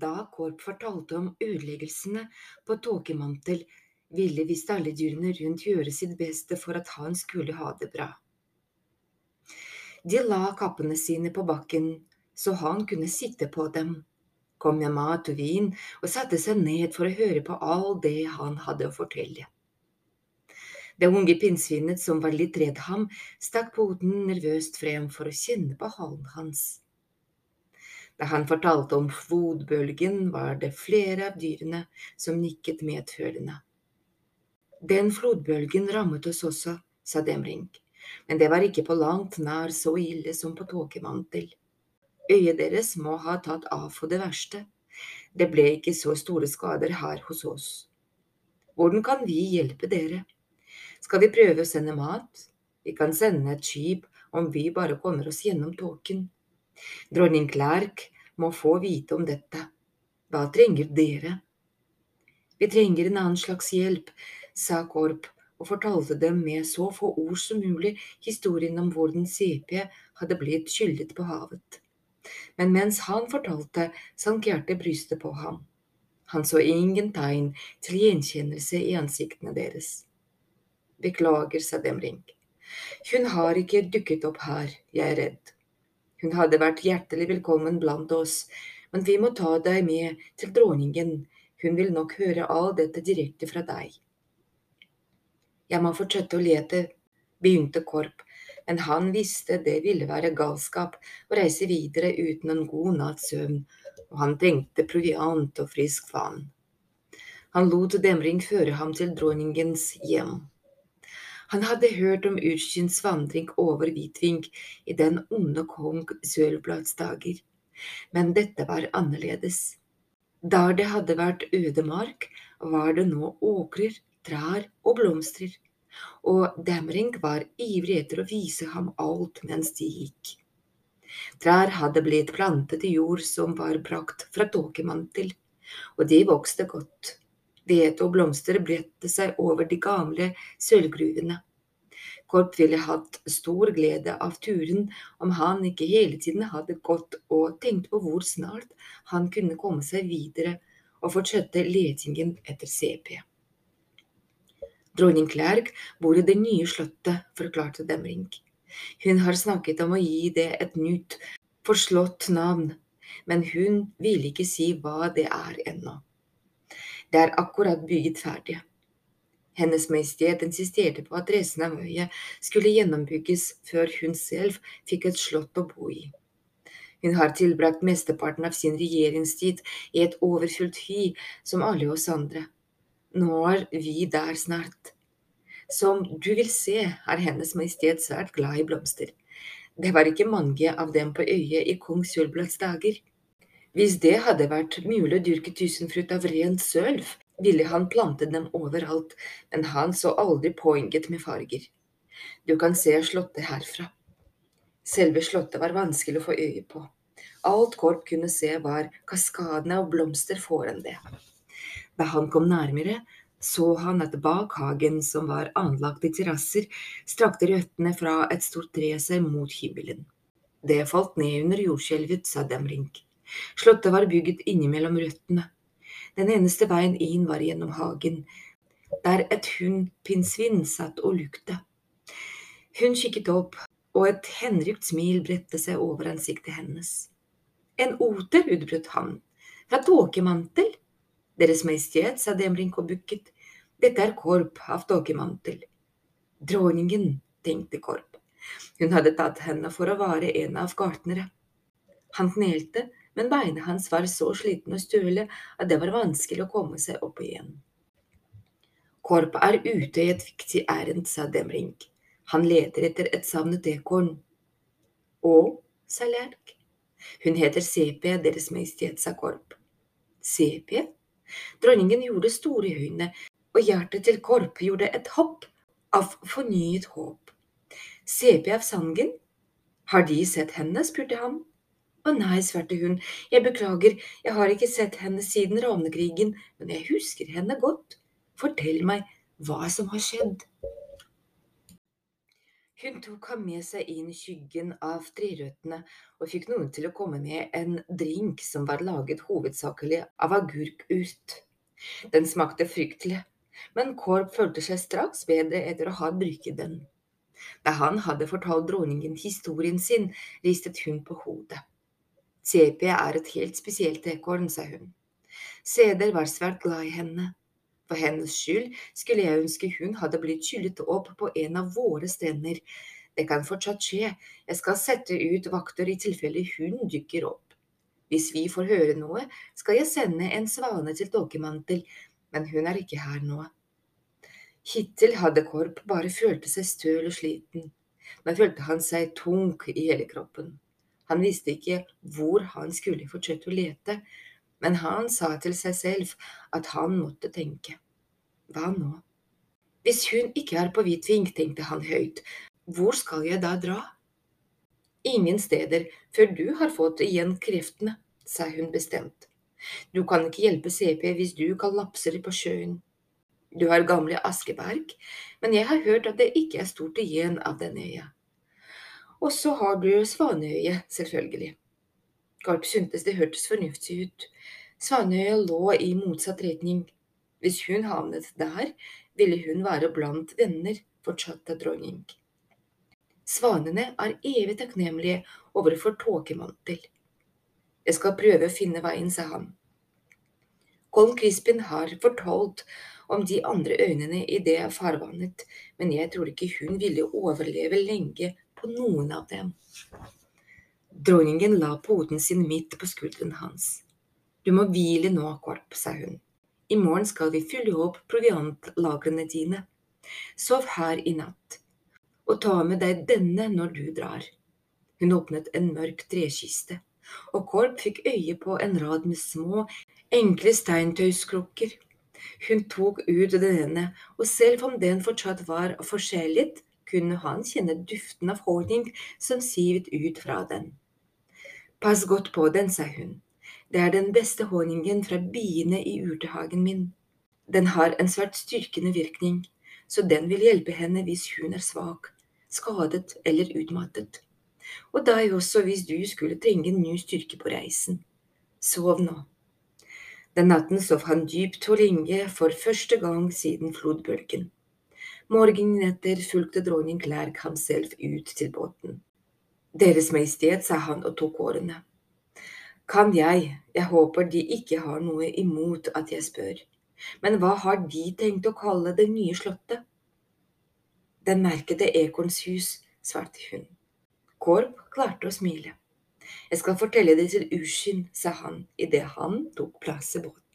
Da Korp fortalte om ødeleggelsene på Tåkemantel, ville visst alle dyrene rundt gjøre sitt beste for at han skulle ha det bra. De la kappene sine på bakken så han kunne sitte på dem, kom med mat og vin og satte seg ned for å høre på all det han hadde å fortelle. Det unge pinnsvinet som var litt redd ham, stakk poten nervøst frem for å kjenne på halen hans. Da han fortalte om flodbølgen, var det flere av dyrene som nikket medfølende. Den flodbølgen rammet oss også, sa Demring, men det var ikke på langt nær så ille som på Tåkemantel. Øyet deres må ha tatt av for det verste. Det ble ikke så store skader her hos oss. Hvordan kan vi hjelpe dere? Skal vi prøve å sende mat? Vi kan sende et skip om vi bare kommer oss gjennom tåken. Dronning Clark må få vite om dette. Hva trenger dere? Vi trenger en annen slags hjelp, sa Korp og fortalte dem med så få ord som mulig historien om hvordan CP hadde blitt skyldet på havet. Men mens han fortalte, sank hjertet brystet på ham. Han så ingen tegn til gjenkjennelse i ansiktene deres. Beklager, sa Demring. Hun har ikke dukket opp her, jeg er redd. Hun hadde vært hjertelig velkommen blant oss, men vi må ta deg med til dronningen, hun vil nok høre all dette direkte fra deg. Jeg må fortsette å lete, begynte Korp, men han visste det ville være galskap å reise videre uten en god natts søvn, og han trengte proviant og frisk vann. Han lot Demring føre ham til dronningens hjem. Han hadde hørt om Urskins vandring over Hvitving i den onde kong Sølvblads dager, men dette var annerledes. Der det hadde vært ødemark, var det nå åkrer, trær og blomster, og Demring var ivrig etter å vise ham alt mens de gikk. Trær hadde blitt plantet i jord som var brakt fra tåkemantel, og de vokste godt. Hvete og blomster bredte seg over de gamle sølvgruvene. Korp ville hatt stor glede av turen om han ikke hele tiden hadde gått og tenkt på hvor snart han kunne komme seg videre og fortsette letingen etter CP. Dronning Klerk bor i det nye slottet, forklarte Demring. Hun har snakket om å gi det et nytt, forslått navn, men hun vil ikke si hva det er ennå. Det er akkurat bygget ferdig. Hennes Majestet insisterte på at resten av øya skulle gjennombygges før hun selv fikk et slott å bo i. Hun har tilbrakt mesteparten av sin regjeringstid i et overfylt hy som alle oss andre. Nå er vi der snart. Som du vil se, er Hennes Majestet svært glad i blomster. Det var ikke mange av dem på øyet i kong Sølvblads dager. Hvis det hadde vært mulig å dyrke tusenfrukt av rent sølv, ville han plante dem overalt, men han så aldri poenget med farger. Du kan se slottet herfra. Selve slottet var vanskelig å få øye på. Alt Korp kunne se, var kaskadene av blomster foran det. Da han kom nærmere, så han at bak hagen, som var anlagt i terrasser, strakte røttene fra et stort tre seg mot himmelen. Det falt ned under jordskjelvet, sa Demring. Slottet var bygget innimellom røttene. Den eneste veien inn var gjennom hagen, der et hundpinnsvin satt og lukta. Hun kikket opp, og et henrykt smil bredte seg over ansiktet hennes. En oter, utbrøt han. Fra tåkemantel? Deres Majestet, sa Demring og bukket. Dette er Korp av tåkemantel. Dronningen, tenkte Korp. Hun hadde tatt henne for å være en av gartnere. Han knelte men beina hans var så slitne og støle at det var vanskelig å komme seg opp igjen. Korp er ute i et viktig ærend, sa Demring. Han leter etter et savnet ekorn. Å, sa Lerk. Hun heter CP, Deres Majestet, sa Korp. CP? Dronningen gjorde store øyne, og hjertet til Korp gjorde et hopp av fornyet håp. CP av Sangen? Har De sett henne? spurte han. Å nei, svarte hun, jeg beklager, jeg har ikke sett henne siden ravnekrigen, men jeg husker henne godt. Fortell meg hva som har skjedd. Hun tok ham med seg inn i skyggen av trerøttene og fikk noen til å komme med en drink som var laget hovedsakelig av agurkurt. Den smakte fryktelig, men Korp følte seg straks bedre etter å ha brukt den. Da han hadde fortalt dronningen historien sin, ristet hun på hodet. CP er et helt spesielt ekorn, sa hun. Seder var svært glad i henne. For hennes skyld skulle jeg ønske hun hadde blitt kyllet opp på en av våre strender. Det kan fortsatt skje, jeg skal sette ut vakter i tilfelle hun dukker opp. Hvis vi får høre noe, skal jeg sende en svane til Tåkemantel, men hun er ikke her nå. Hittil hadde Korp bare følt seg støl og sliten. Nå følte han seg tung i hele kroppen. Han visste ikke hvor han skulle fortsette å lete, men han sa til seg selv at han måtte tenke. Hva nå? Hvis hun ikke er på Hvitving, tenkte han høyt, hvor skal jeg da dra? Ingen steder før du har fått igjen kreftene, sa hun bestemt. Du kan ikke hjelpe CP hvis du kollapser på sjøen. Du har gamle Askeberg, men jeg har hørt at det ikke er stort igjen av den øya. Og så har du Svanøyet, selvfølgelig. Garp syntes det hørtes fornuftig ut. Svanøyet lå i motsatt retning. Hvis hun havnet der, ville hun være blant venner, fortsatte dronning. Svanene er evig takknemlige overfor tåkemantel. Jeg skal prøve å finne veien, sa han. Kolm Crispin har fortalt om de andre øynene i det farvannet, men jeg tror ikke hun ville overleve lenge på noen av dem. Dronningen la poten sin midt på skulderen hans. Du må hvile nå, Korp, sa hun. I morgen skal vi fylle opp proviantlagrene dine. Sov her i natt, og ta med deg denne når du drar. Hun åpnet en mørk trekiste, og Korp fikk øye på en rad med små, enkle steintøyskrukker. Hun tok ut den ene, og selv om den fortsatt var forskjellig, kunne han kjenne duften av honning som sivet ut fra den. Pass godt på den, sa hun. Det er den beste honningen fra biene i urtehagen min. Den har en svært styrkende virkning, så den vil hjelpe henne hvis hun er svak, skadet eller utmattet. Og deg også hvis du skulle trenge en ny styrke på reisen. Sov nå. Den natten sov han dypt og lenge for første gang siden flodbølgen. Morgenen etter fulgte dronning Klerk ham selv ut til båten. Deres Majestet, sa han og tok årene. Kan jeg, jeg håper de ikke har noe imot at jeg spør, men hva har de tenkt å kalle det nye slottet? Den merkede Ekorns hus, svarte hun. Korp klarte å smile. Jeg skal fortelle det til Ushin, sa han idet han tok plass i båten.